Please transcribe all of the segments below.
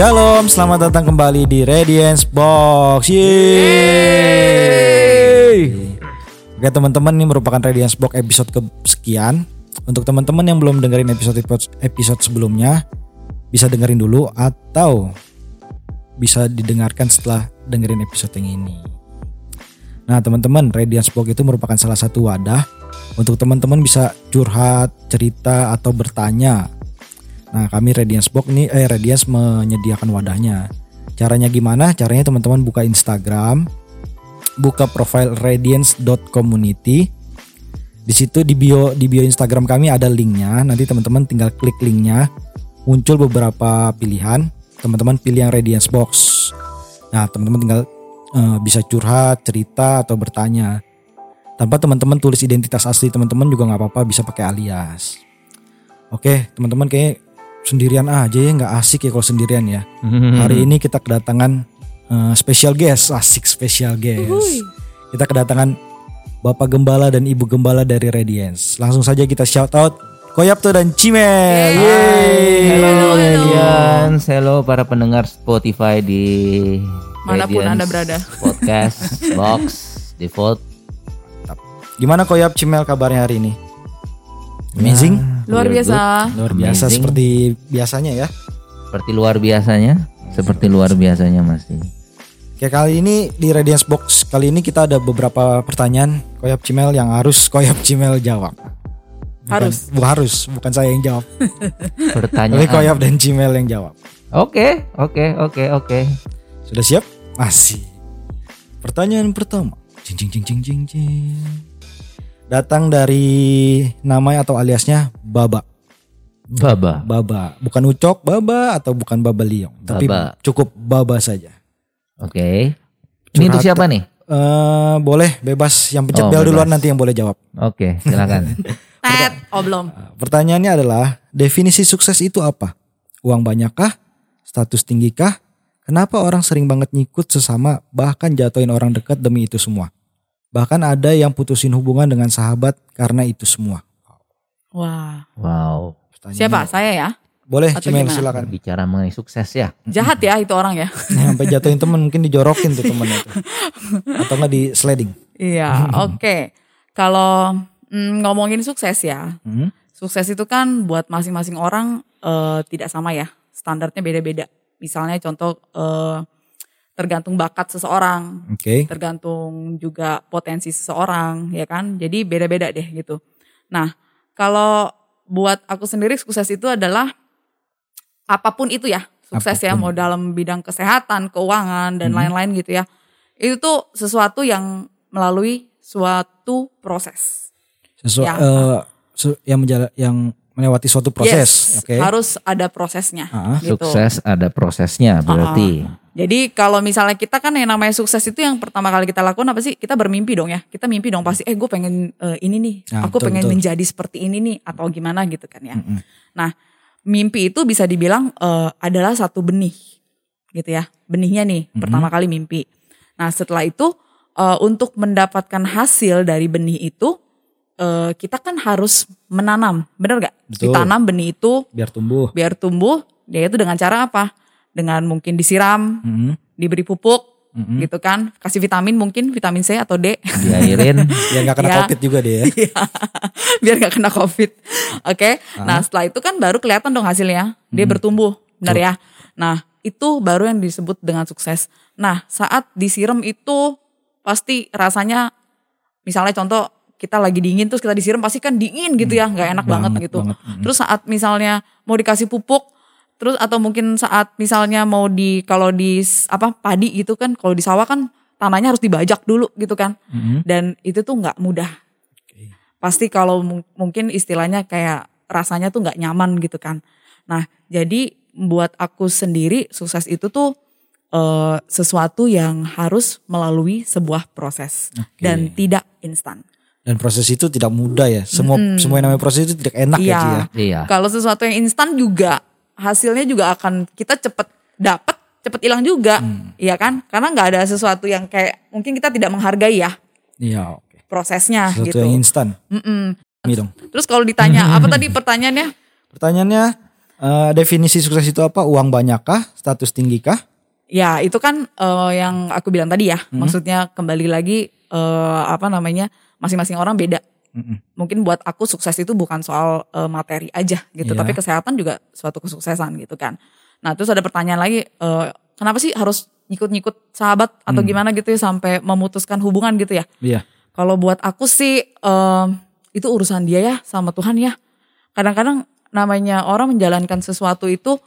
Shalom, selamat datang kembali di Radiance Box. Yeay. Oke teman-teman, ini merupakan Radiance Box episode kesekian. Untuk teman-teman yang belum dengerin episode episode sebelumnya, bisa dengerin dulu atau bisa didengarkan setelah dengerin episode yang ini. Nah teman-teman, Radiance Box itu merupakan salah satu wadah untuk teman-teman bisa curhat, cerita atau bertanya Nah, kami Radiance Box ini eh Radiance menyediakan wadahnya. Caranya gimana? Caranya teman-teman buka Instagram, buka profile radiance.community. Di situ di bio di bio Instagram kami ada linknya. Nanti teman-teman tinggal klik linknya, muncul beberapa pilihan. Teman-teman pilih yang Radiance Box. Nah, teman-teman tinggal uh, bisa curhat, cerita atau bertanya. Tanpa teman-teman tulis identitas asli teman-teman juga nggak apa-apa, bisa pakai alias. Oke, teman-teman kayak sendirian aja ya nggak asik ya kalau sendirian ya. Hari ini kita kedatangan uh, special guest, asik special guest. Uhuy. Kita kedatangan Bapak Gembala dan Ibu Gembala dari Radiance. Langsung saja kita shout out Koyapto dan Cimel. Yeay. Halo Radiance, hello para pendengar Spotify di mana pun Radiance Anda berada. Podcast Box Default. Gimana Koyap Cimel kabarnya hari ini? Amazing. Ya, luar biasa. Luar biasa Amazing. seperti biasanya ya. Seperti luar biasanya, seperti luar biasanya masih. Oke kali ini di Radiance Box kali ini kita ada beberapa pertanyaan Koyap Cimel yang harus Koyap Cimel jawab. Bukan, harus. Bu, harus, bukan saya yang jawab. Pertanyaan. Tapi Koyap dan Cimel yang jawab. Oke, oke, oke, oke. Sudah siap? Masih. Pertanyaan pertama. Cing cing cing cing cing cing datang dari nama atau aliasnya Baba. Baba. Baba, bukan Ucok Baba atau bukan Baba Liong, tapi cukup Baba saja. Oke. Okay. Ini untuk siapa nih? Uh, boleh bebas yang pencet oh, bel duluan nanti yang boleh jawab. Oke, okay, silakan. Tet, oh belum. Pertanyaannya adalah definisi sukses itu apa? Uang banyakkah? Status tinggikah? Kenapa orang sering banget nyikut sesama bahkan jatuhin orang dekat demi itu semua? Bahkan ada yang putusin hubungan dengan sahabat karena itu semua. Wah. Wow. Siapa? Saya ya? Boleh, Cimel silakan. Bicara mengenai sukses ya. Jahat ya itu orang ya. Sampai jatuhin temen mungkin dijorokin tuh temennya tuh. Atau enggak di sliding. Iya, oke. Okay. Kalau mm, ngomongin sukses ya. Hmm? Sukses itu kan buat masing-masing orang uh, tidak sama ya. Standarnya beda-beda. Misalnya contoh uh, tergantung bakat seseorang, okay. tergantung juga potensi seseorang, ya kan. Jadi beda-beda deh gitu. Nah, kalau buat aku sendiri sukses itu adalah apa pun itu ya, sukses ya, apa pun. ya mau dalam bidang kesehatan, keuangan dan hmm. lain-lain hmm. gitu ya. Itu tuh sesuatu yang melalui suatu proses. Sesuatu yang, uh, yang menjala, yang melewati suatu proses. Yes, okay. harus ada prosesnya. Uh, gitu. Sukses ada prosesnya berarti. Uh, jadi kalau misalnya kita kan yang namanya sukses itu yang pertama kali kita lakukan apa sih? Kita bermimpi dong ya. Kita mimpi dong pasti. Eh gue pengen uh, ini nih. Nah, aku betul, pengen betul. menjadi seperti ini nih atau gimana gitu kan ya. Mm -hmm. Nah mimpi itu bisa dibilang uh, adalah satu benih gitu ya. Benihnya nih mm -hmm. pertama kali mimpi. Nah setelah itu uh, untuk mendapatkan hasil dari benih itu uh, kita kan harus menanam, benar gak? Betul. Ditanam benih itu biar tumbuh. Biar tumbuh, dia itu dengan cara apa? dengan mungkin disiram, mm-hmm. diberi pupuk, mm-hmm. gitu kan, kasih vitamin mungkin vitamin C atau D. Diairin, biar nggak kena ya. covid juga dia. Ya. biar nggak kena covid. Oke, okay? uh-huh. nah setelah itu kan baru kelihatan dong hasilnya, dia mm-hmm. bertumbuh, benar ya. Nah itu baru yang disebut dengan sukses. Nah saat disiram itu pasti rasanya, misalnya contoh kita lagi dingin terus kita disiram pasti kan dingin gitu ya, nggak enak banget, banget gitu. Banget. Terus saat misalnya mau dikasih pupuk Terus atau mungkin saat misalnya mau di kalau di apa padi gitu kan, kalau di sawah kan tanahnya harus dibajak dulu gitu kan. Mm-hmm. Dan itu tuh nggak mudah. Okay. Pasti kalau mungkin istilahnya kayak rasanya tuh nggak nyaman gitu kan. Nah, jadi buat aku sendiri sukses itu tuh uh, sesuatu yang harus melalui sebuah proses okay. dan tidak instan. Dan proses itu tidak mudah ya. Semua hmm. semua yang namanya proses itu tidak enak ya, iya. ya. Iya. Kalau sesuatu yang instan juga hasilnya juga akan kita cepet dapat cepet hilang juga hmm. ya kan karena nggak ada sesuatu yang kayak mungkin kita tidak menghargai ya iya okay. prosesnya sesuatu gitu yang instan mm -mm. dong. terus kalau ditanya apa tadi pertanyaannya pertanyaannya Eh, definisi sukses itu apa? Uang banyakkah? Status tinggikah? Ya itu kan eh, yang aku bilang tadi ya. Maksudnya kembali lagi eh, apa namanya masing-masing orang beda. Mm-mm. Mungkin buat aku sukses itu bukan soal eh, materi aja gitu, Iya. tapi kesehatan juga suatu kesuksesan gitu kan. Nah terus ada pertanyaan lagi, eh, kenapa sih harus nyikut-nyikut sahabat atau gimana gitu ya sampai memutuskan hubungan gitu ya? Iya. Kalau buat aku sih em, itu urusan dia ya sama Tuhan ya. Kadang-kadang namanya orang menjalankan sesuatu itu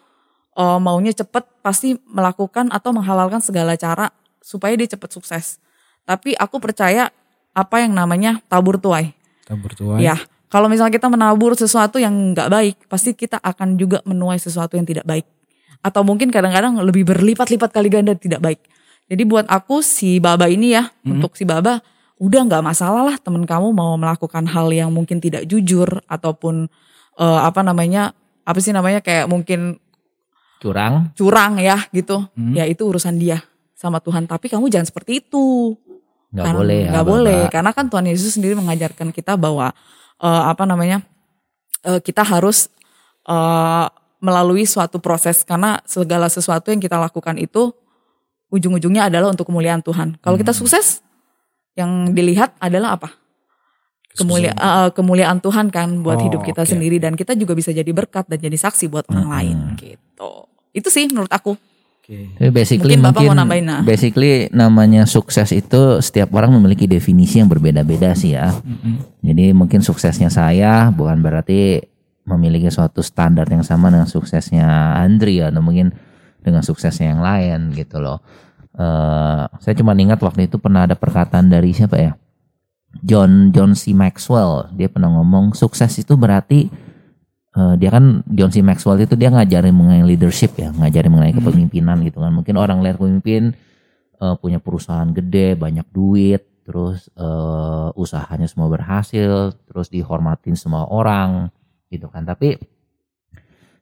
eh, maunya cepet pasti melakukan atau menghalalkan segala cara supaya dia cepet sukses. Tapi aku percaya apa yang namanya tabur tuai. Tabur tuai. Ya, kalau misalnya kita menabur sesuatu yang nggak baik, pasti kita akan juga menuai sesuatu yang tidak baik. Atau mungkin kadang-kadang lebih berlipat-lipat kali ganda tidak baik. Jadi buat aku si Baba ini ya, untuk si Baba udah nggak masalah lah temen kamu mau melakukan hal yang mungkin tidak jujur ataupun eh, apa namanya apa sih namanya kayak mungkin Curang. curang ya gitu. Ya itu urusan dia sama Tuhan. Tapi kamu jangan seperti itu. Nggak Kan boleh ya, nggak Bapak. boleh karena kan Tuhan Yesus sendiri mengajarkan kita bahwa eh, apa namanya eh, kita harus eh, melalui suatu proses karena segala sesuatu yang kita lakukan itu ujung-ujungnya adalah untuk kemuliaan Tuhan. Kalau kita sukses, yang dilihat adalah apa? Kemulia, eh, kemuliaan Tuhan kan buat Oh, hidup kita oke. sendiri dan kita juga bisa jadi berkat dan jadi saksi buat orang lain gitu. Itu sih menurut aku. Oke. Tapi basically Mungkin Bapak mungkin, mau nambahin, nah. basically namanya sukses itu setiap orang memiliki definisi yang berbeda-beda sih ya. Jadi mungkin suksesnya saya bukan berarti memiliki suatu standar yang sama dengan suksesnya Andri atau mungkin dengan suksesnya yang lain gitu loh. Eh, saya cuma ingat waktu itu pernah ada perkataan dari siapa ya? John John C Maxwell dia pernah ngomong sukses itu berarti eh, dia kan John C. Maxwell itu dia ngajarin mengenai leadership ya ngajarin mengenai kepemimpinan gitu kan. Mungkin orang lihat pemimpin eh, punya perusahaan gede banyak duit terus eh, usahanya semua berhasil terus dihormatin semua orang gitu kan. Tapi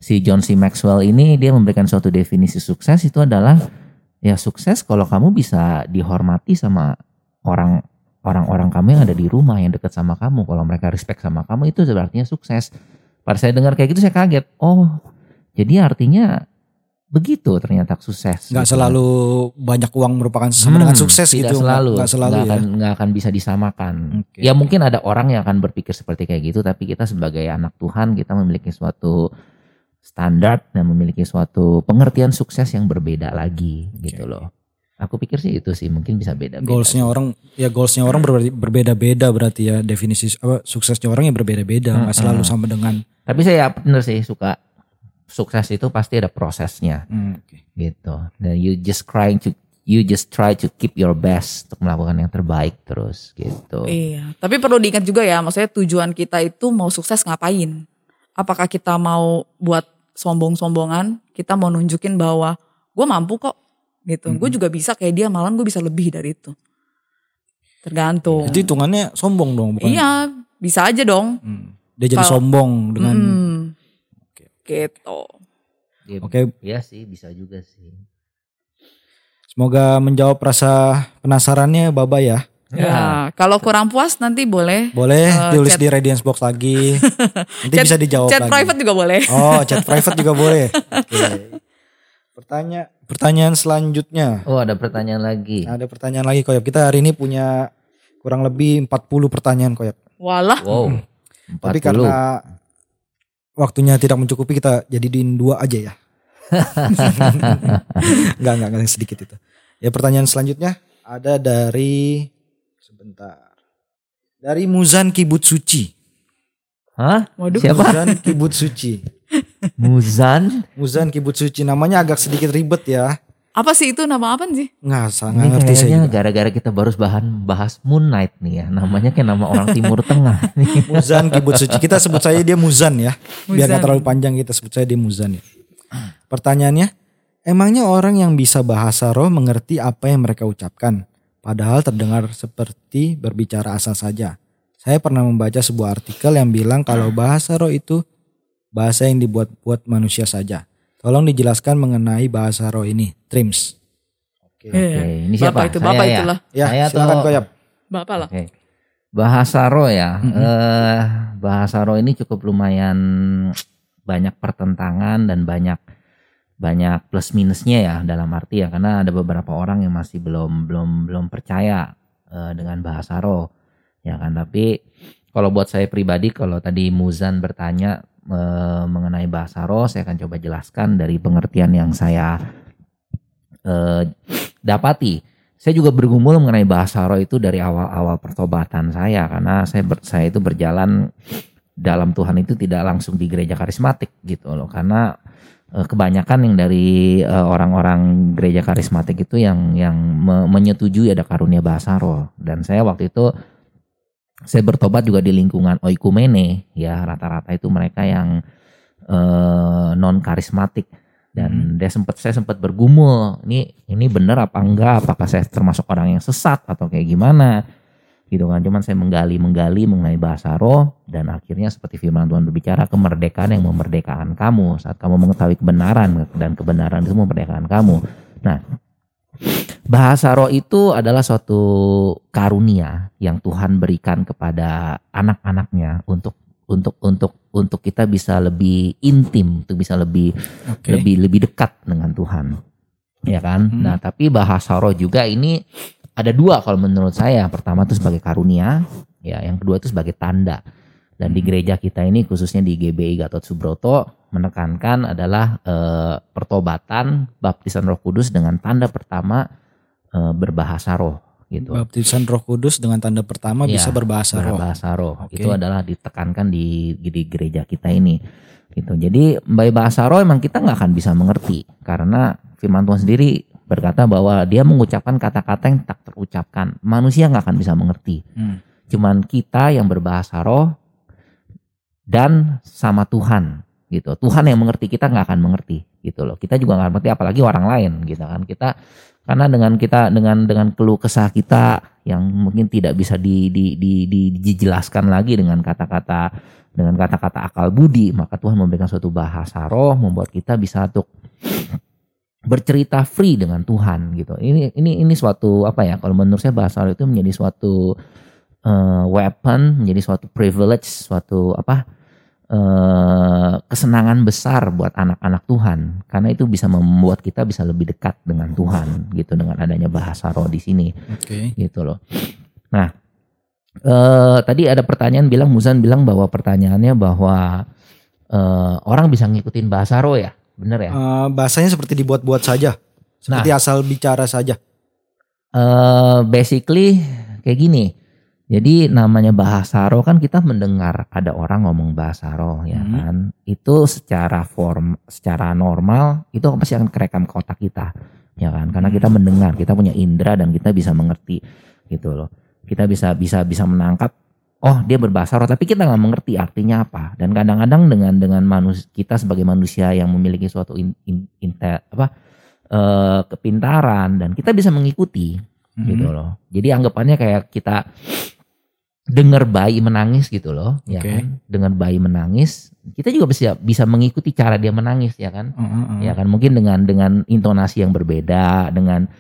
si John C. Maxwell ini dia memberikan suatu definisi sukses itu adalah ya sukses kalau kamu bisa dihormati sama orang orang-orang kamu yang ada di rumah yang dekat sama kamu. Kalau mereka respect sama kamu itu artinya sukses pada saya dengar kayak gitu saya kaget oh jadi artinya begitu ternyata sukses Nggak gitu. selalu banyak uang merupakan sama Hmm, dengan sukses tidak gitu. selalu Nggak selalu nggak ya. akan, nggak akan bisa disamakan Oke. ya mungkin ada orang yang akan berpikir seperti kayak gitu tapi kita sebagai anak Tuhan kita memiliki suatu standar dan memiliki suatu pengertian sukses yang berbeda lagi gitu loh aku pikir sih itu sih mungkin bisa beda Goalsnya orang ya goalsnya orang berbeda-beda berarti ya. Definisi apa suksesnya orang yang berbeda-beda nggak selalu sama dengan tapi saya bener sih suka sukses itu pasti ada prosesnya. Hmm, oke. gitu. Dan you just trying to you just try to keep your best untuk melakukan yang terbaik terus gitu. Iya, tapi perlu diingat juga ya, maksudnya tujuan kita itu mau sukses ngapain? Apakah kita mau buat sombong-sombongan? Kita mau nunjukin bahwa gue mampu kok, gitu. Gue juga bisa kayak dia, malam gue bisa lebih dari itu. Tergantung. Itu hitungannya sombong dong bukan? Iya, bisa aja dong. Hmm. Dia jadi Kalau- sombong dengan Hmm. Gitu. Ya, Oke, Iya sih bisa juga sih semoga menjawab rasa penasarannya Baba ya. Ya, kalau kurang puas nanti boleh. Boleh Eh, tulis chat- di Radiance Box lagi. Nanti Chat- bisa dijawab Chat lagi. private juga boleh. Oh, chat private juga boleh. Oke. Pertanyaan pertanyaan selanjutnya. Oh ada pertanyaan lagi Ada pertanyaan lagi Koyop. Kita hari ini punya kurang lebih 40 pertanyaan Koyop. Walah, Wow Tapi 40. karena waktunya tidak mencukupi kita jadiin dua aja ya. enggak, enggak, enggak sedikit itu. Ya pertanyaan selanjutnya ada dari sebentar. Dari Muzan Kibut Suci. Hah? Waduh. Siapa? Muzan Kibut Suci. Muzan Muzan Kibut Suci namanya agak sedikit ribet ya. apa sih itu nama apa sih? Nggak, sa- Ini nggak ngerti saya gara-gara kita baru bahan bahas Moon Knight nih ya Namanya kayak nama orang Timur Tengah Muzan Kibut Suci. Kita sebut saja dia Muzan ya. Biar Muzan. nggak terlalu panjang kita sebut saja dia Muzan ya. Pertanyaannya, emangnya orang yang bisa bahasa roh mengerti apa yang mereka ucapkan? Padahal terdengar seperti berbicara asal saja. Saya pernah membaca sebuah artikel yang bilang kalau bahasa roh itu bahasa yang dibuat-buat manusia saja. Tolong dijelaskan mengenai bahasa roh ini, Trims. Oke. Iya. ini siapa? Bapak itu, Saya bapak ya? itulah. Ya, Saya silakan atau- Koyap. Bapak lah. Oke. Bahasa roh ya. Eh bahasa roh ini cukup lumayan banyak pertentangan dan banyak banyak plus minusnya ya dalam arti ya karena ada beberapa orang yang masih belum belum belum percaya uh, dengan bahasa roh ya kan tapi kalau buat saya pribadi kalau tadi Muzan bertanya uh, mengenai bahasa roh saya akan coba jelaskan dari pengertian yang saya uh, dapati. Saya juga bergumul mengenai bahasa roh itu dari awal-awal pertobatan saya karena saya ber, saya itu berjalan dalam Tuhan itu tidak langsung di gereja karismatik gitu loh. Karena Eh, kebanyakan yang dari orang-orang gereja karismatik itu yang yang me menyetujui ada karunia bahasa roh dan saya waktu itu saya bertobat juga di lingkungan oikumene. Ya rata-rata itu mereka yang uh, eh, non karismatik dan hmm. dia sempat saya sempat bergumul ini ini benar apa enggak? Apakah saya termasuk orang yang sesat atau kayak gimana? Gitu kan. Cuman saya menggali menggali mengenai bahasa roh dan akhirnya seperti firman Tuhan berbicara kemerdekaan yang memerdekakan kamu. Saat kamu mengetahui kebenaran dan kebenaran itu memerdekakan kamu. Nah bahasa roh itu adalah suatu karunia yang Tuhan berikan kepada anak-anaknya untuk untuk untuk untuk kita bisa lebih intim untuk bisa lebih okay. lebih lebih dekat dengan Tuhan ya kan hmm. nah tapi bahasa roh juga ini ada dua kalau menurut saya. Pertama itu sebagai karunia, ya. Yang kedua itu sebagai tanda. Dan di gereja kita ini khususnya di GBI Gatot Subroto menekankan adalah e, pertobatan baptisan Roh Kudus dengan tanda pertama e, berbahasa roh gitu. Baptisan Roh Kudus dengan tanda pertama ya, bisa berbahasa, roh. Berbahasa roh. Okay. Itu adalah ditekankan di di gereja kita ini. Gitu. Jadi by bahasa roh emang kita nggak akan bisa mengerti karena firman Tuhan sendiri berkata bahwa dia mengucapkan kata-kata yang tak terucapkan. Manusia nggak akan bisa mengerti. Hmm. Cuman kita yang berbahasa roh dan sama Tuhan gitu. Tuhan yang mengerti kita nggak akan mengerti gitu loh. Kita juga nggak mengerti apalagi orang lain gitu kan. Kita karena dengan kita dengan dengan keluh kesah kita yang mungkin tidak bisa di, di, di, di, dijelaskan lagi dengan kata-kata dengan kata-kata akal budi, maka Tuhan memberikan suatu bahasa roh membuat kita bisa untuk bercerita free dengan Tuhan gitu. Ini ini ini suatu apa ya? Kalau menurut saya bahasa itu menjadi suatu uh, weapon, menjadi suatu privilege, suatu apa? Uh, kesenangan besar buat anak-anak Tuhan karena itu bisa membuat kita bisa lebih dekat dengan Tuhan gitu dengan adanya bahasa roh di sini. Okay. Gitu loh. Nah, uh, tadi ada pertanyaan bilang Muzan bilang bahwa pertanyaannya bahwa uh, orang bisa ngikutin bahasa roh ya bener ya? Uh, bahasanya seperti dibuat-buat saja, seperti nah, asal bicara saja. Uh, basically kayak gini. Jadi namanya bahasa roh kan kita mendengar ada orang ngomong bahasa roh ya hmm. kan. Itu secara form, secara normal itu pasti akan kerekam ke otak kita ya kan. Karena kita hmm. mendengar, kita punya indera dan kita bisa mengerti gitu loh. Kita bisa bisa bisa menangkap oh dia berbahasa roh tapi kita nggak mengerti artinya apa dan kadang-kadang dengan dengan manusia kita sebagai manusia yang memiliki suatu in, in, in, apa uh, kepintaran dan kita bisa mengikuti mm-hmm. gitu loh jadi anggapannya kayak kita dengar bayi menangis gitu loh okay. ya kan dengan bayi menangis kita juga bisa bisa mengikuti cara dia menangis ya kan mm-hmm. ya kan mungkin dengan dengan intonasi yang berbeda dengan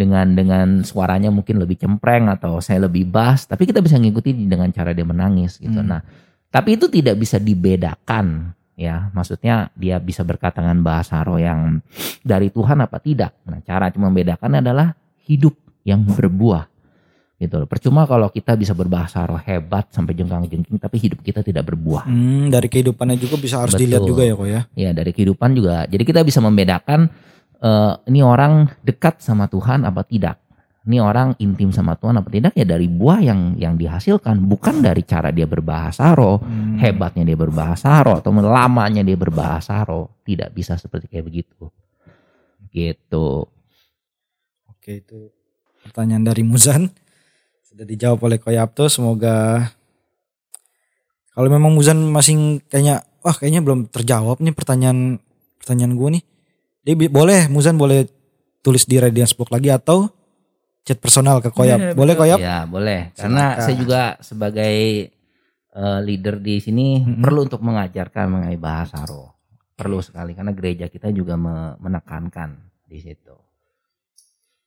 dengan dengan suaranya mungkin lebih cempreng atau saya lebih bass tapi kita bisa ngikuti dengan cara dia menangis gitu. Hmm. Nah, tapi itu tidak bisa dibedakan ya. Maksudnya dia bisa berkata dengan bahasa roh yang dari Tuhan apa tidak. Nah, cara cuma membedakan adalah hidup yang berbuah gitu loh. Percuma kalau kita bisa berbahasa roh hebat sampai jengkang-jengking tapi hidup kita tidak berbuah. Hmm, dari kehidupannya juga bisa harus Betul. dilihat juga ya kok ya. Iya, dari kehidupan juga. Jadi kita bisa membedakan uh, ini orang dekat sama Tuhan apa tidak ini orang intim sama Tuhan apa tidak ya dari buah yang yang dihasilkan bukan dari cara dia berbahasa roh hmm. hebatnya dia berbahasa roh atau lamanya dia berbahasa roh tidak bisa seperti kayak begitu gitu oke itu pertanyaan dari Muzan sudah dijawab oleh Koyapto semoga kalau memang Muzan masih kayaknya wah kayaknya belum terjawab nih pertanyaan pertanyaan gue nih jadi boleh Muzan boleh tulis di Radiance Book lagi atau chat personal ke Koyap. boleh Koyap? Ya, boleh. Karena Silakan. saya juga sebagai uh, leader di sini hmm. perlu untuk mengajarkan mengenai bahasa roh. Perlu sekali karena gereja kita juga menekankan di situ.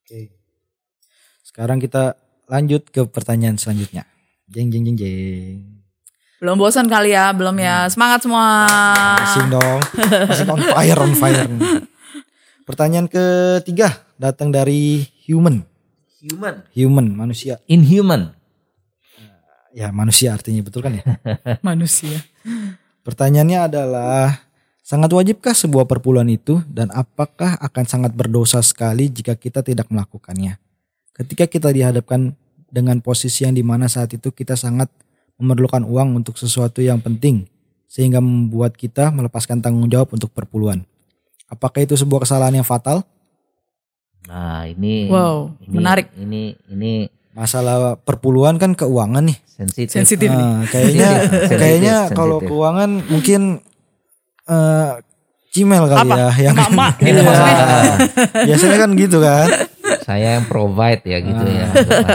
Oke. Sekarang kita lanjut ke pertanyaan selanjutnya. Jeng jeng jeng jeng. Belum bosan kali ya, belum ya. Semangat semua. Masih dong. Masih on fire, on fire. Pertanyaan ketiga datang dari human. Human. Human, manusia. Inhuman. Ya manusia artinya betul kan ya? Manusia. Pertanyaannya adalah sangat wajibkah sebuah perpuluhan itu dan apakah akan sangat berdosa sekali jika kita tidak melakukannya? Ketika kita dihadapkan dengan posisi yang di mana saat itu kita sangat memerlukan uang untuk sesuatu yang penting sehingga membuat kita melepaskan tanggung jawab untuk perpuluhan. Apakah itu sebuah kesalahan yang fatal? Nah ini. Wow, ini, menarik. Ini ini Masalah perpuluhan kan keuangan nih. sensitif. Sensitif. Nah, kayaknya Sensitif, kayaknya sensitif. kalau keuangan mungkin eh Cimel kali Apa? ya yang Emak-emak gitu Iya. maksudnya. Biasanya kan gitu kan. Saya yang provide ya gitu ya.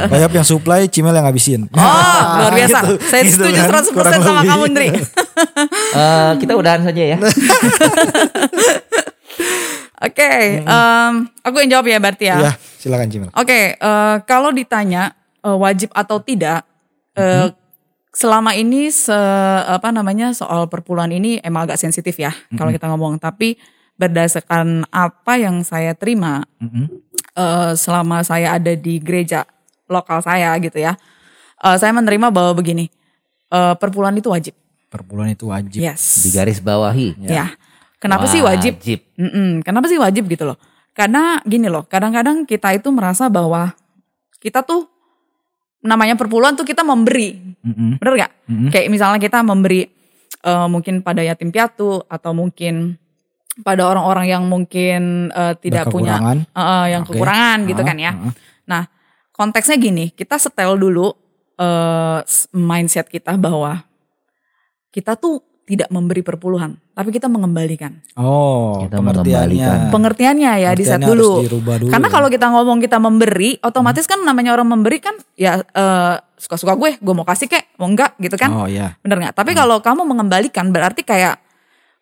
Kayak yang supply Cimel yang ngabisin. Oh, luar biasa. gitu, Saya gitu setuju kan, 100% kurang sama lebih. kamu, Ndri. Eh, kita udahan saja ya. Oke, em, aku yang jawab ya berarti ya. Iya, silakan Cimel. Oke, eh, kalau ditanya eh, wajib atau tidak, eh, selama ini se apa namanya soal perpuluhan ini emang agak sensitif ya kalau kita ngomong. Tapi berdasarkan apa yang saya terima Mm-mm. Eh, selama saya ada di gereja lokal saya gitu ya, eh, saya menerima bahwa begini, eh, perpuluhan itu wajib. Perpuluhan itu wajib. Yes. Di garis bawahi. Ya. Kenapa sih wajib? Wajib. Kenapa sih wajib gitu loh? Karena gini loh, kadang-kadang kita itu merasa bahwa kita tuh namanya perpuluhan tuh kita memberi, Mm-mm. bener gak? Mm-mm. Kayak misalnya kita memberi eh, mungkin pada yatim piatu atau mungkin pada orang-orang yang mungkin eh, tidak punya eh, yang Oke. kekurangan gitu Ah, kan ya. ah. Nah konteksnya gini, kita setel dulu s- mindset kita bahwa kita tuh tidak memberi perpuluhan, tapi kita mengembalikan. Oh, Kita pengertiannya. mengembalikan. Pengertiannya ya di set dulu. dulu Karena ya. kalau kita ngomong kita memberi, otomatis kan namanya orang memberi kan ya eh, suka-suka gue, gue mau kasih kek, mau enggak gitu kan. Oh iya. Bener nggak? Tapi kalau kamu mengembalikan berarti kayak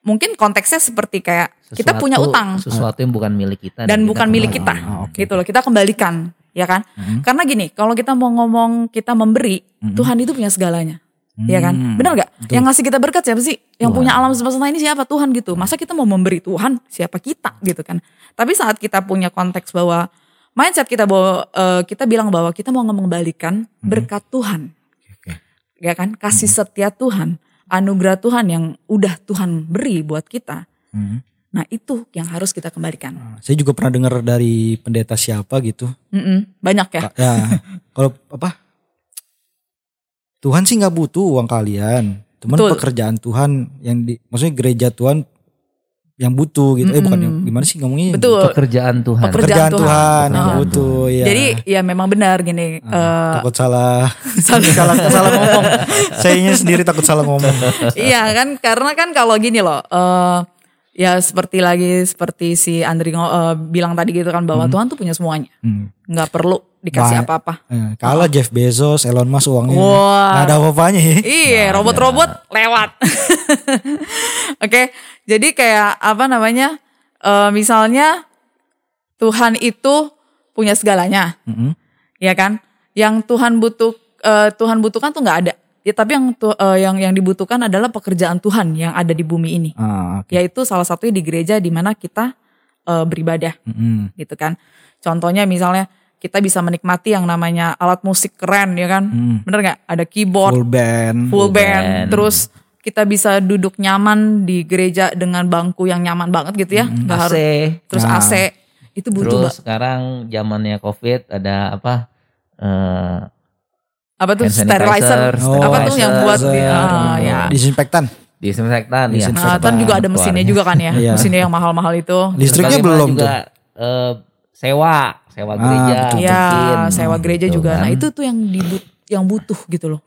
mungkin konteksnya seperti kayak kita Sesuatu- punya utang Sesuatu yang bukan milik kita dan kita bukan milik kita. Ah, oke. Gitu loh, kita kembalikan, ya kan? Karena gini, kalau kita mau ngomong kita memberi, Tuhan itu punya segalanya. Ya kan? Hmm, Benar gak? Yang ngasih kita berkat siapa sih? Yang punya alam semesta ini siapa? Tuhan gitu. Masa kita mau memberi Tuhan? Siapa kita gitu kan? Tapi saat kita punya konteks bahwa mindset kita bahwa eh, kita bilang bahwa kita mau mengembalikan berkat Tuhan. Oke. Ya kan? Kasih setia Tuhan, anugerah Tuhan yang udah Tuhan beri buat kita. Hmm. Nah, itu yang harus kita kembalikan. Saya juga pernah dengar dari pendeta siapa gitu. Mm-mm, banyak ya. Ka- Ya, kalau apa? Tuhan sih nggak butuh uang kalian. Cuman Betul. pekerjaan Tuhan yang di, maksudnya gereja Tuhan yang butuh gitu. Eh bukan yang gimana sih ngomongnya? Betul. Pekerjaan Tuhan. Pekerjaan Pekerjaan Tuhan, yang Pekerjaan butuh. Ya. Jadi ya memang benar gini. eh, takut salah, salah- salah, salah ngomong. Sayanya sendiri takut salah ngomong. iya kan karena kan kalau gini loh. eh, ya seperti lagi seperti si Andri eh, bilang tadi gitu kan bahwa Tuhan tuh punya semuanya. Hmm. nggak perlu dikasih apa-apa. Eh, kalah Jeff Bezos, Elon Musk uangnya Wah. nggak ada apa-apanya ya. Iya, robot-robot lewat. Oke, jadi kayak apa namanya? eh, misalnya Tuhan itu punya segalanya, Mm-mm. ya kan? Yang Tuhan butuh eh, Tuhan butuhkan tuh nggak ada. Ya, tapi yang tu- eh, yang yang dibutuhkan adalah pekerjaan Tuhan yang ada di bumi ini. Ah, oke. Yaitu salah satunya di gereja di mana kita eh, beribadah, Mm-mm. gitu kan. Contohnya misalnya kita bisa menikmati yang namanya alat musik keren, ya kan? Hmm. Bener nggak? Ada keyboard, Full band. full band. band. Terus kita bisa duduk nyaman di gereja dengan bangku yang nyaman banget gitu ya. Nggak AC. harus terus Nah. AC. Itu butuh Terus sekarang zamannya Covid ada apa? Eh apa tuh hand sterilizer. Oh, apa tuh yang buat di, sterilizer. ah, ya. Disinfektan. disinfektan ya. Disinfektan. Nah, kan juga ada mesinnya juga kan ya. Iya. Mesinnya yang mahal-mahal itu. Listriknya belum juga, tuh. eh, sewa, sewa Ah, gereja. betul. Iya, mungkin, sewa gereja gitu juga. kan. Nah, itu tuh yang dibut yang butuh gitu loh.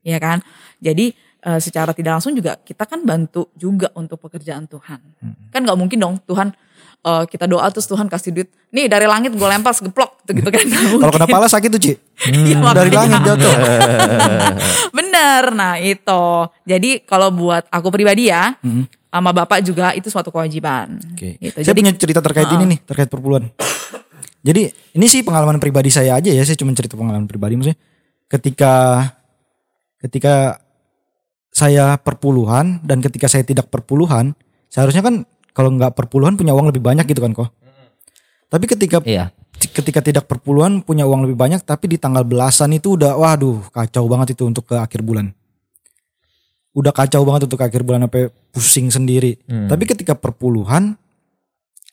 Iya kan? Jadi eh, secara tidak langsung juga kita kan bantu juga untuk pekerjaan Tuhan. Kan nggak mungkin dong Tuhan eh, kita doa terus Tuhan kasih duit. Nih dari langit gue lempar segeplok gitu, gitu kan. Kalau kena pala sakit tuh, Ci. Hmm, dari makanya. langit jatuh. Bener. Nah, itu. Jadi kalau buat aku pribadi ya, sama Bapak juga itu suatu kewajiban. Oke. Gitu. Saya Jadi punya cerita terkait ini nih, terkait perpuluhan. Jadi ini sih pengalaman pribadi saya aja ya, saya cuma cerita pengalaman pribadi maksudnya. Ketika ketika saya perpuluhan dan ketika saya tidak perpuluhan, seharusnya kan kalau nggak perpuluhan punya uang lebih banyak gitu kan kok. Tapi ketika Iya. ketika tidak perpuluhan punya uang lebih banyak tapi di tanggal belasan itu udah waduh kacau banget itu untuk ke akhir bulan. Udah kacau banget untuk ke akhir bulan sampai pusing sendiri. Hmm. Tapi ketika perpuluhan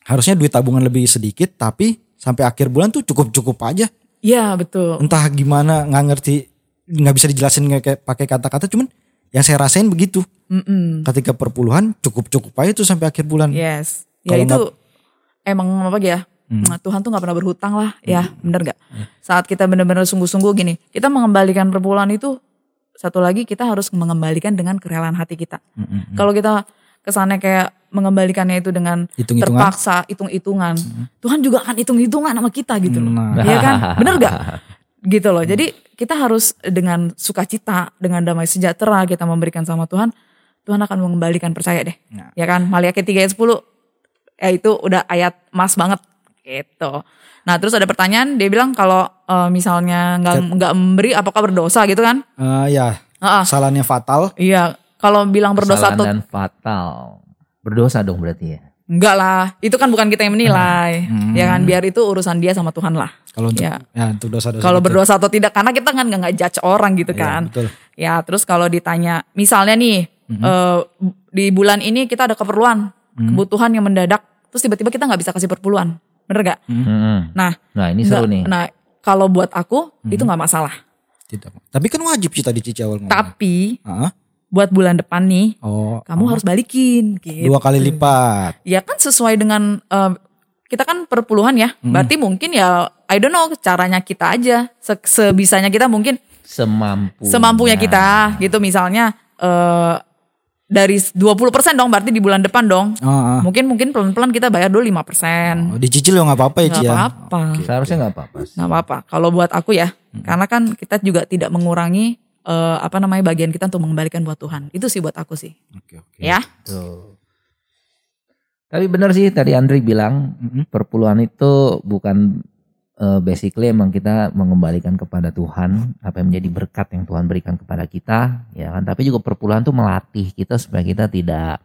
harusnya duit tabungan lebih sedikit tapi sampai akhir bulan tuh cukup-cukup aja. Iya betul. Entah gimana nggak ngerti nggak bisa dijelasin kayak kayak pakai kata-kata cuman yang saya rasain begitu. Mm-mm. Ketika perpuluhan cukup-cukup aja tuh sampai akhir bulan. Yes. Ya itu emang apa ya? Hmm. Tuhan tuh nggak pernah berhutang lah, ya bener gak? Saat kita benar-benar sungguh-sungguh gini, kita mengembalikan perpuluhan itu satu lagi kita harus mengembalikan dengan kerelaan hati kita. Mm-mm. Kalau kita kesannya kayak mengembalikannya itu dengan terpaksa hitung-hitungan, Tuhan juga akan hitung-hitungan sama kita gitu loh. Nah. Iya kan? Bener gak? Gitu loh. Jadi kita harus dengan sukacita, dengan damai sejahtera kita memberikan sama Tuhan, Tuhan akan mengembalikan percaya deh. Nah. Ya kan? Maliaki 3 ayat 10 ya itu udah ayat emas banget gitu. Nah, terus ada pertanyaan dia bilang kalau eh, misalnya nggak nggak memberi apakah berdosa gitu kan? Eh, ya, Heeh. kesalahannya fatal. Iya, kalau bilang berdosa Kesalahan atau dan fatal. Berdosa dong berarti ya. Enggak lah, itu kan bukan kita yang menilai. Hmm. Ya kan, biar itu urusan dia sama Tuhan lah. Kalau untuk Ya. ya, untuk dosa-dosa. Kalau gitu. berdosa atau tidak karena kita kan nggak nggak judge orang gitu Iya, kan. betul. Ya, terus kalau ditanya misalnya nih eh, di bulan ini kita ada keperluan, kebutuhan yang mendadak, terus tiba-tiba kita nggak bisa kasih perpuluhan. Bener gak? Mm-mm. Nah, Nah ini seru nih. Nah, kalau buat aku itu nggak masalah. Tidak. Tapi kan wajib sih tadi Cici awal ngomong. Tapi Ah, buat bulan depan nih, Oh, kamu harus balikin. Gitu. dua kali lipat. Ya kan sesuai dengan eh, kita kan perpuluhan ya. Berarti mungkin ya I don't know caranya kita aja. Se- sebisanya kita mungkin Semampu. semampunya kita gitu misalnya eh dari 20% dong berarti di bulan depan dong. Ah, ah. Mungkin mungkin pelan-pelan kita bayar dulu 5%. Oh, dicicil ya nggak apa-apa ya Ci Nggak ya. apa-apa. Seharusnya nggak apa-apa. sih. Nggak apa-apa. Kalau buat aku ya, karena kan kita juga tidak mengurangi eh, apa namanya bagian kita untuk mengembalikan buat Tuhan. Itu sih buat aku sih. Oke, oke. Ya. Tuh. Tapi benar sih tadi Andri bilang Mm-mm. perpuluhan itu bukan eh, basically emang kita mengembalikan kepada Tuhan apa yang menjadi berkat yang Tuhan berikan kepada kita ya kan tapi juga perpuluhan tuh melatih kita supaya kita tidak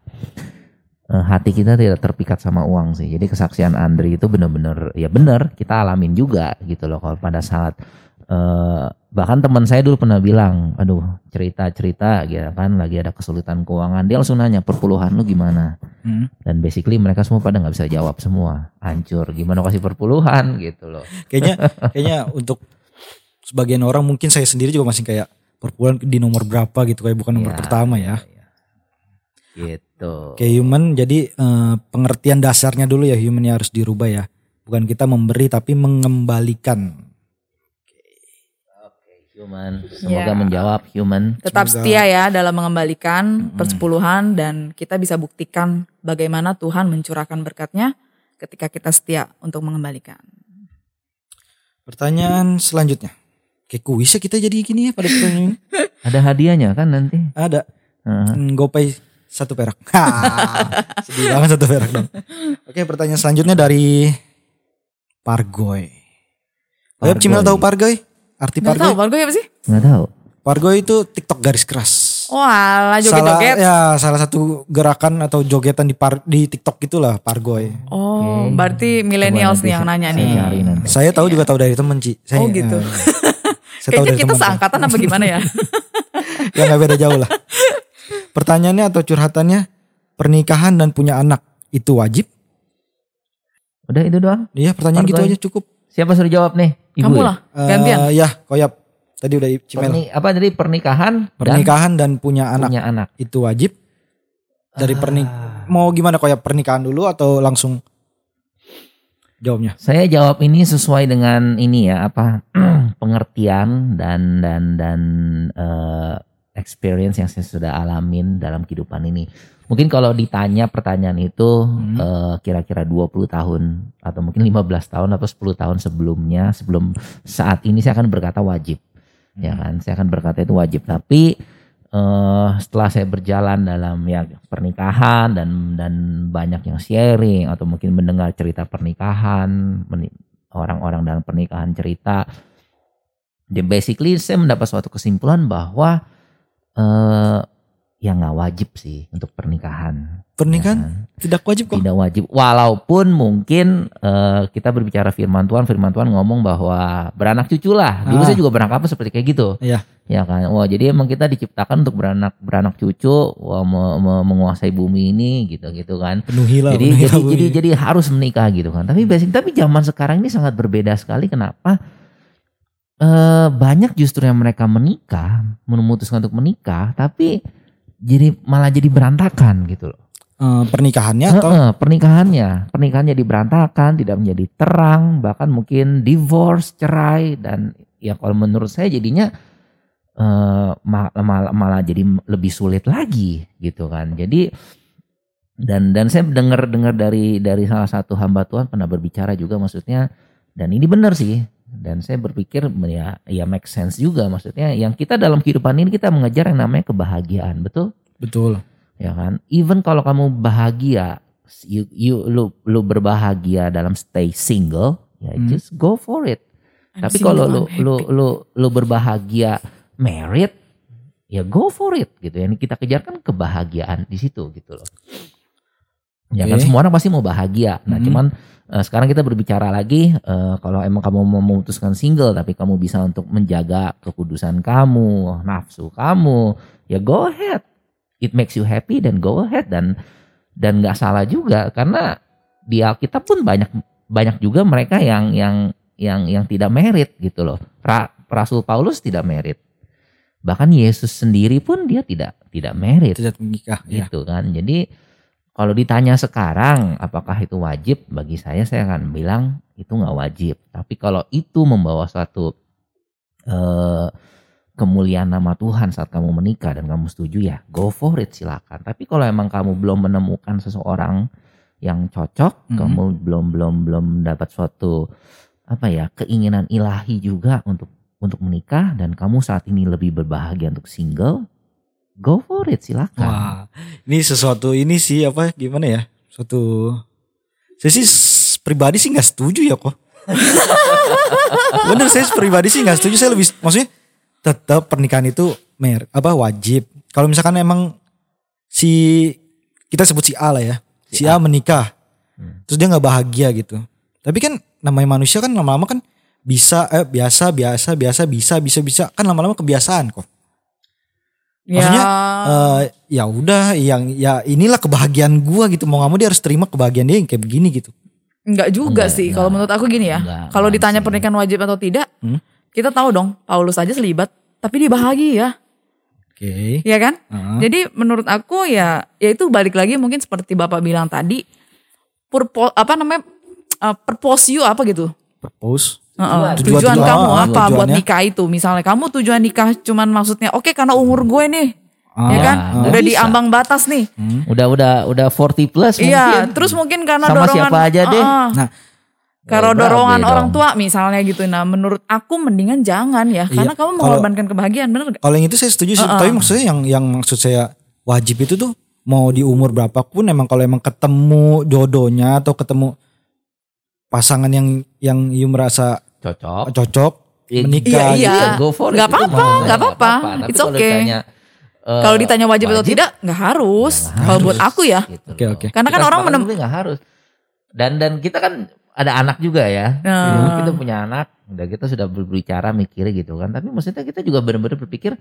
eh, hati kita tidak terpikat sama uang sih jadi kesaksian Andri itu benar-benar ya benar kita alamin juga gitu loh kalau pada saat eh, bahkan teman saya dulu pernah bilang aduh cerita-cerita gitu kan lagi ada kesulitan keuangan dia langsung nanya perpuluhan lu gimana Hmm. dan basically mereka semua pada nggak bisa jawab semua hancur gimana kasih perpuluhan gitu loh Kayaknya kayaknya untuk sebagian orang mungkin saya sendiri juga masih kayak perpuluhan di nomor berapa gitu kayak bukan nomor Ya, pertama ya. gitu Kayak human jadi eh, pengertian dasarnya dulu ya humannya harus dirubah ya. Bukan kita memberi tapi mengembalikan. Human semoga Ya. menjawab human Tetap Semoga- setia ya dalam mengembalikan persepuluhan dan kita bisa buktikan bagaimana Tuhan mencurahkan berkatnya ketika kita setia untuk mengembalikan. Pertanyaan selanjutnya. Kayak kuis ya kita jadi gini ya pada pertanyaan ini. ada hadiahnya kan nanti Ada. Heeh. Hmm, GoPay satu perak. Sedih banget satu perak dong. Oke pertanyaan selanjutnya dari Pargoy. Ayo Pargoy. Cimel tahu Pargoy? Arti Gak tahu Pargoy? Pargoy apa sih? nggak tahu Pargoy itu TikTok garis keras. Wah, Salah joget-joget. ya salah satu gerakan atau jogetan di par, di TikTok itulah Pargoy. Oh, Oke. berarti millennials nih yang nanya nih. Saya tahu juga tahu dari temen Ci. Saya, Oh gitu. eh, saya tahu Kayaknya dari kita temen. seangkatan apa gimana ya? ya nggak beda jauh lah. Pertanyaannya atau curhatannya pernikahan dan punya anak itu wajib? udah itu doang Iya pertanyaan gitu Pargoy. aja cukup. Siapa suruh jawab nih ibu Kamu ya? lah, gantian. Eh, ya koyap tadi udah Cimel. Perni- apa jadi pernikahan dan Pernikahan dan punya anak punya anak itu wajib? Dari pernik Ah. mau gimana koyap pernikahan dulu atau langsung jawabnya? Saya jawab ini sesuai dengan ini ya apa pengertian dan dan dan eh, experience yang saya sudah alamin dalam kehidupan ini. Mungkin kalau ditanya pertanyaan itu Hmm. eh, kira-kira 20 tahun atau mungkin 15 tahun atau 10 tahun sebelumnya sebelum saat ini saya akan berkata wajib. Ya kan, saya akan berkata itu wajib. Tapi eh setelah saya berjalan dalam ya pernikahan dan dan banyak yang sharing atau mungkin mendengar cerita pernikahan orang-orang dalam pernikahan cerita basically saya mendapat suatu kesimpulan bahwa eh ya nggak wajib sih untuk pernikahan. Pernikahan tidak wajib kok. Tidak wajib. Walaupun mungkin eh, kita berbicara firman Tuhan, firman Tuhan ngomong bahwa beranak cucu lah. Dulu Ah. saya juga beranak apa seperti kayak gitu. Iya. Ya kan. Wah, jadi emang kita diciptakan untuk beranak beranak cucu, wah, me- me- menguasai bumi ini gitu-gitu kan. Penuhilah. jadi penuhilah jadi bumi. jadi jadi harus menikah gitu kan. Tapi basic tapi zaman sekarang ini sangat berbeda sekali. Kenapa? Eh banyak justru yang mereka menikah, memutuskan untuk menikah, tapi jadi malah jadi berantakan gitu loh. Eh, pernikahannya atau Heeh, pernikahannya, pernikahannya jadi berantakan, tidak menjadi terang, bahkan mungkin divorce, cerai dan ya kalau menurut saya jadinya eh ma- malah, malah jadi lebih sulit lagi gitu kan. Jadi dan dan saya dengar dengar dari dari salah satu hamba Tuhan pernah berbicara juga maksudnya dan ini benar sih dan saya berpikir ya ya make sense juga. Maksudnya yang kita dalam kehidupan ini kita mengejar yang namanya kebahagiaan betul? Betul. ya kan? Even kalau kamu bahagia you, you lu lu berbahagia dalam stay single ya Hmm. just go for it. I'm tapi kalau lu lu lu lu berbahagia married ya go for it gitu. Yang kita kejar kan kebahagiaan di situ gitu loh ya kan semua orang pasti mau bahagia nah Mhm. cuman eh, sekarang kita berbicara lagi eh, kalau emang kamu mau memutuskan single tapi kamu bisa untuk menjaga kekudusan kamu nafsu kamu ya go ahead it makes you happy dan go ahead dan dan nggak salah juga karena di Alkitab pun banyak banyak juga mereka yang yang yang yang tidak merit gitu loh. Ra, Rasul Paulus tidak merit. Bahkan Yesus sendiri pun dia tidak tidak merit Tidak menikah. Ya. gitu kan. Jadi kalau ditanya sekarang apakah itu wajib bagi saya saya akan bilang itu nggak wajib. Tapi kalau itu membawa suatu eh, kemuliaan nama Tuhan saat kamu menikah dan kamu setuju ya go for it silakan. Tapi kalau emang kamu belum menemukan seseorang yang cocok, Mhm. kamu belum belum belum dapat suatu apa ya keinginan ilahi juga untuk untuk menikah dan kamu saat ini lebih berbahagia untuk single, go for it silakan. Wah, ini sesuatu ini sih apa gimana ya? Suatu saya sih pribadi sih nggak setuju ya kok. Bener saya pribadi sih nggak setuju. Saya lebih maksudnya tetap pernikahan itu mer apa wajib. Kalau misalkan emang si kita sebut si A lah ya, si A menikah, terus dia nggak bahagia gitu. Tapi kan namanya manusia kan lama-lama kan bisa eh biasa biasa biasa bisa bisa bisa kan lama-lama kebiasaan kok. Maksudnya eh, ya udah yang ya inilah kebahagiaan gua gitu mau nggak mau dia harus terima kebahagiaan dia yang kayak begini gitu. Enggak juga Enggak, sih. Kalau menurut aku gini ya. Enggak, Kalau ditanya pernikahan wajib atau tidak, Hmm? kita tahu dong. Paulus aja selibat, tapi dia bahagia, Oke. ya kan? Heeh. Jadi menurut aku ya, ya itu balik lagi mungkin seperti bapak bilang tadi, purpo, apa namanya, uh, purpose you apa gitu. Purpose. Tujuan. tujuan, Tujuan, kamu ah, apa buat nikah itu? Misalnya kamu tujuan nikah cuman maksudnya oke karena umur gue nih, Ah, ya kan? nggak Udah di bisa. ambang batas nih. Udah udah udah 40 plus Iya, mungkin. terus mungkin karena Sama dorongan siapa aja deh. Heeh. Nah, Kalau Eh, dorongan orang tua misalnya gitu. Nah, menurut aku mendingan jangan ya, karena Iya, kamu kalau- mengorbankan kebahagiaan, bener gak? kalau yang itu saya setuju sih. Tapi maksudnya yang yang maksud saya wajib itu tuh mau di umur berapapun emang kalau emang ketemu jodohnya atau ketemu pasangan yang yang you merasa Cocok. cocok Iya, menikah iya, gitu. go for it. Nggak apa-apa, nggak apa-apa. It's kalau okay. ditanya, eh, Kalau ditanya wajib, atau tidak, nggak harus. Kalau buat aku ya, gitu Oke, loh. oke. Karena kan Kita orang menem- nggak harus. Dan dan kita kan ada anak juga ya. Nah. Jadi kita punya anak, udah kita sudah berbicara mikirnya gitu kan. Tapi maksudnya kita juga benar-benar berpikir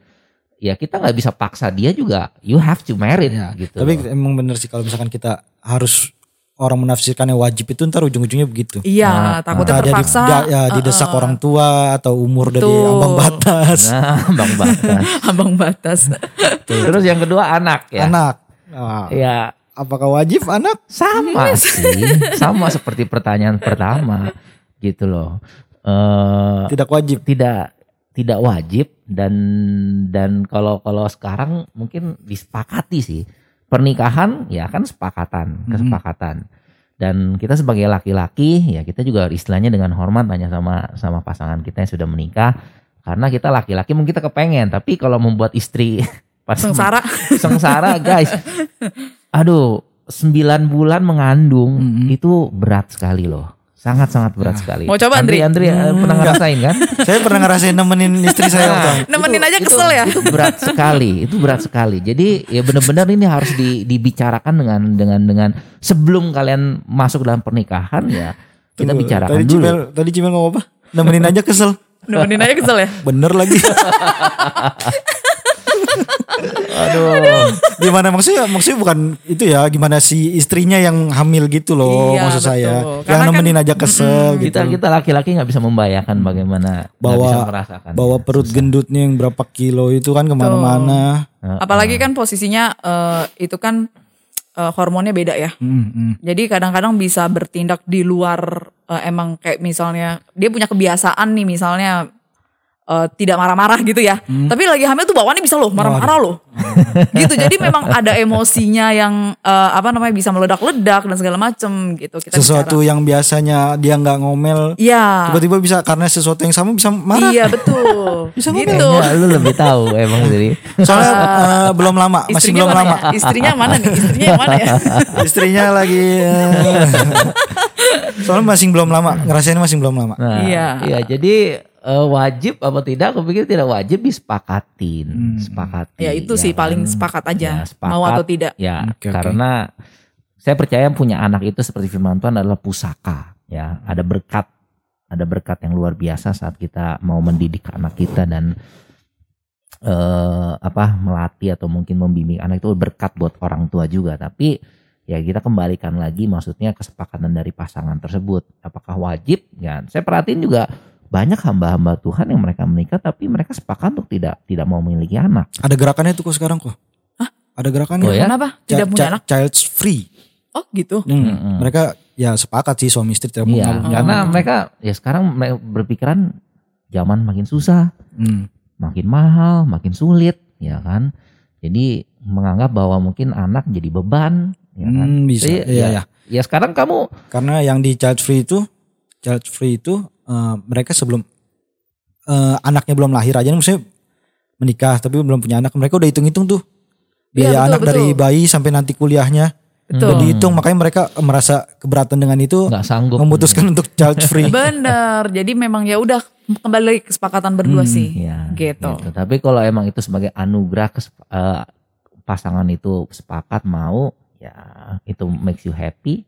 ya kita nggak bisa paksa dia juga. You have to marry Ya, gitu. Tapi emang bener sih kalau misalkan kita harus orang menafsirkannya wajib itu ntar ujung-ujungnya begitu. iya, Nah, takutnya di- terpaksa. dia- ya, didesak Uh-uh. orang tua atau umur dari ambang batas. Nah, bang batas. Ambang batas. Terus yang kedua anak ya. Anak. Ah, Ya apakah wajib anak? sama sih, sama seperti pertanyaan pertama gitu loh. Eh Tidak wajib. tidak tidak wajib dan dan kalau kalau sekarang mungkin disepakati sih pernikahan ya kan sepakatan kesepakatan. Dan kita sebagai laki-laki ya kita juga istilahnya dengan hormat tanya sama sama pasangan kita yang sudah menikah. Karena kita laki-laki mungkin kita kepengen tapi kalau membuat istri pas Sengsara. sengsara guys. Aduh sembilan bulan mengandung Mhm. itu berat sekali loh sangat-sangat berat sekali. Mau coba, Andri? Andri? Andri eh, pernah ngerasain kan? Saya pernah ngerasain nemenin istri saya waktu itu. Nemenin aja kesel ya. Itu berat sekali, itu berat sekali. Jadi ya benar-benar ini harus di- dibicarakan dengan dengan dengan sebelum kalian masuk dalam pernikahan ya kita Tunggu, bicarakan tadi dulu. Cimel, tadi Cimel ngomong apa? Nemenin aja kesel. Nemenin aja kesel ya. Bener lagi. Aduh. gimana maksudnya? Maksudnya bukan itu ya. Gimana si istrinya yang hamil gitu loh. Iya, maksud saya. betul. Yang Karena kan- nemenin aja kesel gitu. kita kita laki-laki nggak bisa membayangkan bagaimana bawa bisa merasakan. bawa perut gendutnya yang berapa kilo itu kan ke mana-mana. Apalagi kan posisinya eh, itu kan eh, hormonnya beda ya. Hmm, hmm. Jadi kadang-kadang bisa bertindak di luar eh, emang kayak misalnya dia punya kebiasaan nih misalnya eh, tidak marah-marah gitu ya. Hmm. Tapi lagi hamil tuh bawaannya bisa loh marah-marah loh. gitu. Jadi memang ada emosinya yang eh, apa namanya bisa meledak-ledak dan segala macem gitu. Kita Sesuatu yang biasanya dia nggak ngomel, bicara. Iya. tiba-tiba bisa karena sesuatu yang sama bisa marah. Iya betul. Bisa ngomel. gitu. Kayaknya lu lebih tahu emang jadi. Soalnya eh, belum lama, masih Istrinya belum mana lama. ya? Istrinya mana nih? Istrinya yang mana ya? Istrinya lagi eh, Soalnya masih belum lama, ngerasain masih belum lama. Nah, Iya. iya jadi eh, wajib apa tidak? Aku pikir tidak wajib disepakatin, sepakatin. Ya itu sih paling sepakat aja. Ya, sepakat. Mau atau tidak. Ya, Oke, oke. karena saya percaya punya anak itu seperti firman Tuhan adalah pusaka, ya. Ada berkat, ada berkat yang luar biasa saat kita mau mendidik anak kita dan eh apa melatih atau mungkin membimbing anak itu berkat buat orang tua juga. Tapi ya kita kembalikan lagi maksudnya kesepakatan dari pasangan tersebut. Apakah wajib? Ya, saya perhatiin juga banyak hamba-hamba Tuhan yang mereka menikah tapi mereka sepakat untuk tidak tidak mau memiliki anak. Ada gerakannya tuh kok sekarang kok. Ada gerakannya. Oh ya? Kenapa? Tidak punya anak? Child's free. Oh gitu. Hmm, Mm-mm. Mereka ya sepakat sih suami istri tidak mau Iya, nggak mau. karena mereka ya sekarang mereka berpikiran zaman makin susah, Hmm. makin mahal, makin sulit, ya kan. Jadi menganggap bahwa mungkin anak jadi beban, ya kan. Hmm, bisa. Jadi, Iya, ya, iya. ya sekarang kamu Karena yang di child free itu, child free itu eh, mereka sebelum eh, anaknya belum lahir aja, maksudnya menikah tapi belum punya anak, mereka udah hitung-hitung tuh Iya, biaya betul, anak dari betul. bayi sampai nanti kuliahnya Betul. udah dihitung, makanya mereka merasa keberatan dengan itu, nggak sanggup memutuskan untuk child free. Bener. Jadi memang ya udah kembali kesepakatan berdua sih. Ya, Gitu. Tapi kalau emang itu sebagai anugerah eh, pasangan itu sepakat mau, ya itu makes you happy,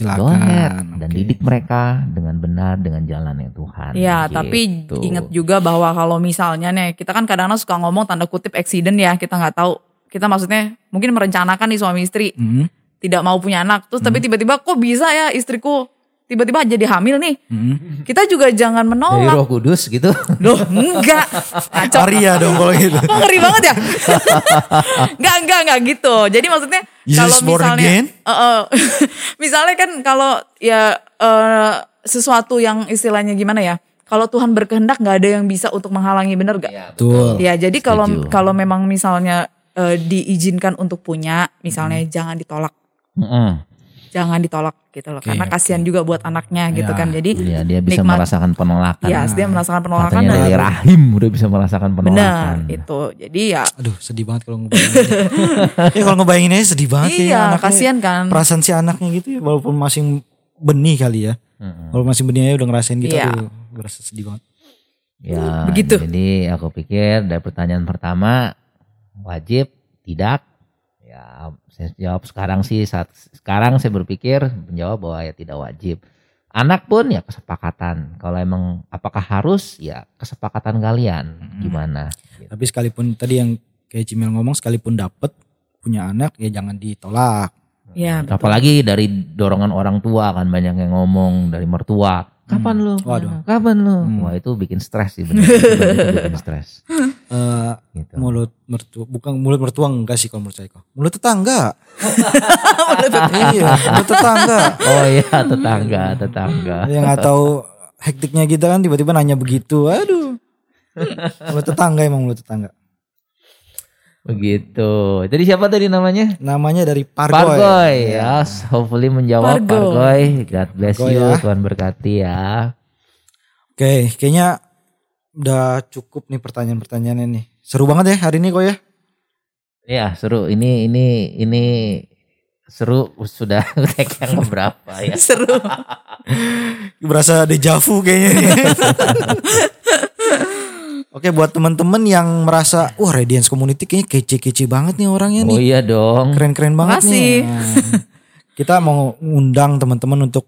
Silakan. go ahead dan didik mereka dengan benar dengan jalan yang Tuhan. Ya, Gitu. tapi ingat juga bahwa kalau misalnya nih, kita kan kadang-kadang suka ngomong tanda kutip accident ya, kita nggak tahu. Kita maksudnya mungkin merencanakan nih suami istri Hmm, tidak mau punya anak, terus tapi tiba-tiba kok bisa ya istriku tiba-tiba jadi hamil nih. hmm. Kita juga jangan dari menolak. Roh Kudus gitu. Loh, enggak. Kacau. Arya dong kalau gitu. Kok ngeri banget ya? enggak, enggak, enggak gitu. Jadi maksudnya Jesus kalau born misalnya again? Eh, eh, misalnya kan kalau ya eh, sesuatu yang istilahnya gimana ya? Kalau Tuhan berkehendak nggak ada yang bisa untuk menghalangi bener gak? Betul. Ya, jadi kalau kalau memang misalnya eh, diizinkan untuk punya, misalnya jangan ditolak. Mm-mm. Jangan ditolak gitu loh. Oke, Karena kasihan juga buat anaknya gitu Ya. kan. Jadi Iya, dia bisa nikmat- merasakan penolakan. Ya, dia merasakan penolakan Katanya dan dari rahim udah bisa merasakan penolakan. benar itu. Jadi ya Aduh sedih banget kalau ngebayangin. ya kalau ngebayangin aja sedih banget ya iya, anaknya. kasihan kan. Perasaan si anaknya gitu ya walaupun masih benih kali ya. Walaupun masih benih aja udah ngerasain gitu. Iya. Aduh, berasa sedih banget. Ya, Begitu. Jadi aku pikir dari pertanyaan pertama wajib tidak. Ya, saya jawab sekarang sih saat sekarang saya berpikir menjawab bahwa ya tidak wajib. Anak pun ya kesepakatan. Kalau emang apakah harus ya kesepakatan kalian gimana? Gitu. Tapi sekalipun tadi yang kayak Cimil ngomong sekalipun dapet punya anak ya jangan ditolak. Ya, betul. Apalagi dari dorongan orang tua kan banyak yang ngomong dari mertua. Kapan lu? Waduh. Kapan lu? Hmm. Wah itu bikin stres sih bener. Itu bikin stres. Eh Gitu. mulut mertua bukan mulut mertua enggak sih kalau menurut saya kok. Mulut tetangga. iya, mulut tetangga. Oh iya tetangga, tetangga. Yang nggak tahu hektiknya kita kan tiba-tiba nanya begitu. Aduh. Mulut tetangga emang mulut tetangga. Begitu. Jadi siapa tadi namanya? Namanya dari Pargoy. Pargoy. Ya, hopefully menjawab Pargoy. Pargoy. God bless Pargoy you, ya. Tuhan berkati ya. Oke, kayaknya udah cukup nih pertanyaan-pertanyaannya nih. Seru banget ya hari ini kok ya. Ya, seru. Ini ini ini Seru sudah tag yang berapa ya? Seru. Berasa dejavu kayaknya. nih. Oke buat teman-teman yang merasa wah Radiance Community kayaknya kece-kece banget nih orangnya Oh nih. iya dong. Keren-keren banget Makasih. nih. Nah, kita mau undang teman-teman untuk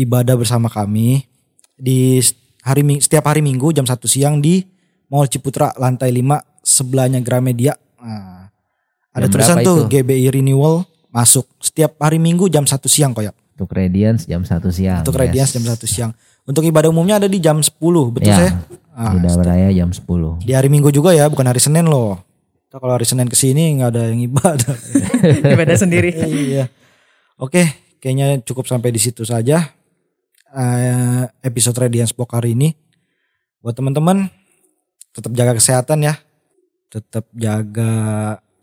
ibadah bersama kami di hari setiap hari Minggu jam 1 siang di Mall Ciputra lantai 5 sebelahnya Gramedia. Nah, ada Jam tulisan tuh itu? GBI Renewal masuk setiap hari Minggu jam 1 siang kok ya. Untuk Radiance jam 1 siang. Untuk yes. Radiance jam 1 siang. Untuk ibadah umumnya ada di jam 10, betul Ya. saya? Ah, Udah beraya jam 10. di hari Minggu juga ya, bukan hari Senin loh. Kalau hari Senin ke sini nggak ada yang ibadah. Ibadah sendiri. iya. Oke, kayaknya cukup sampai di situ saja eh, episode Radiance Box hari ini. Buat teman-teman, tetap jaga kesehatan ya, tetap jaga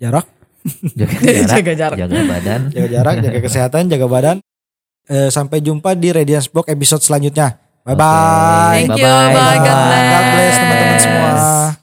jarak, Jaga jarak, Jaga jarak. jaga badan. jaga jarak, jaga kesehatan, jaga badan. Eh, sampai jumpa di Radiance Box episode selanjutnya. Bye bye. Thank you. Bye. God bless. God bless teman-teman.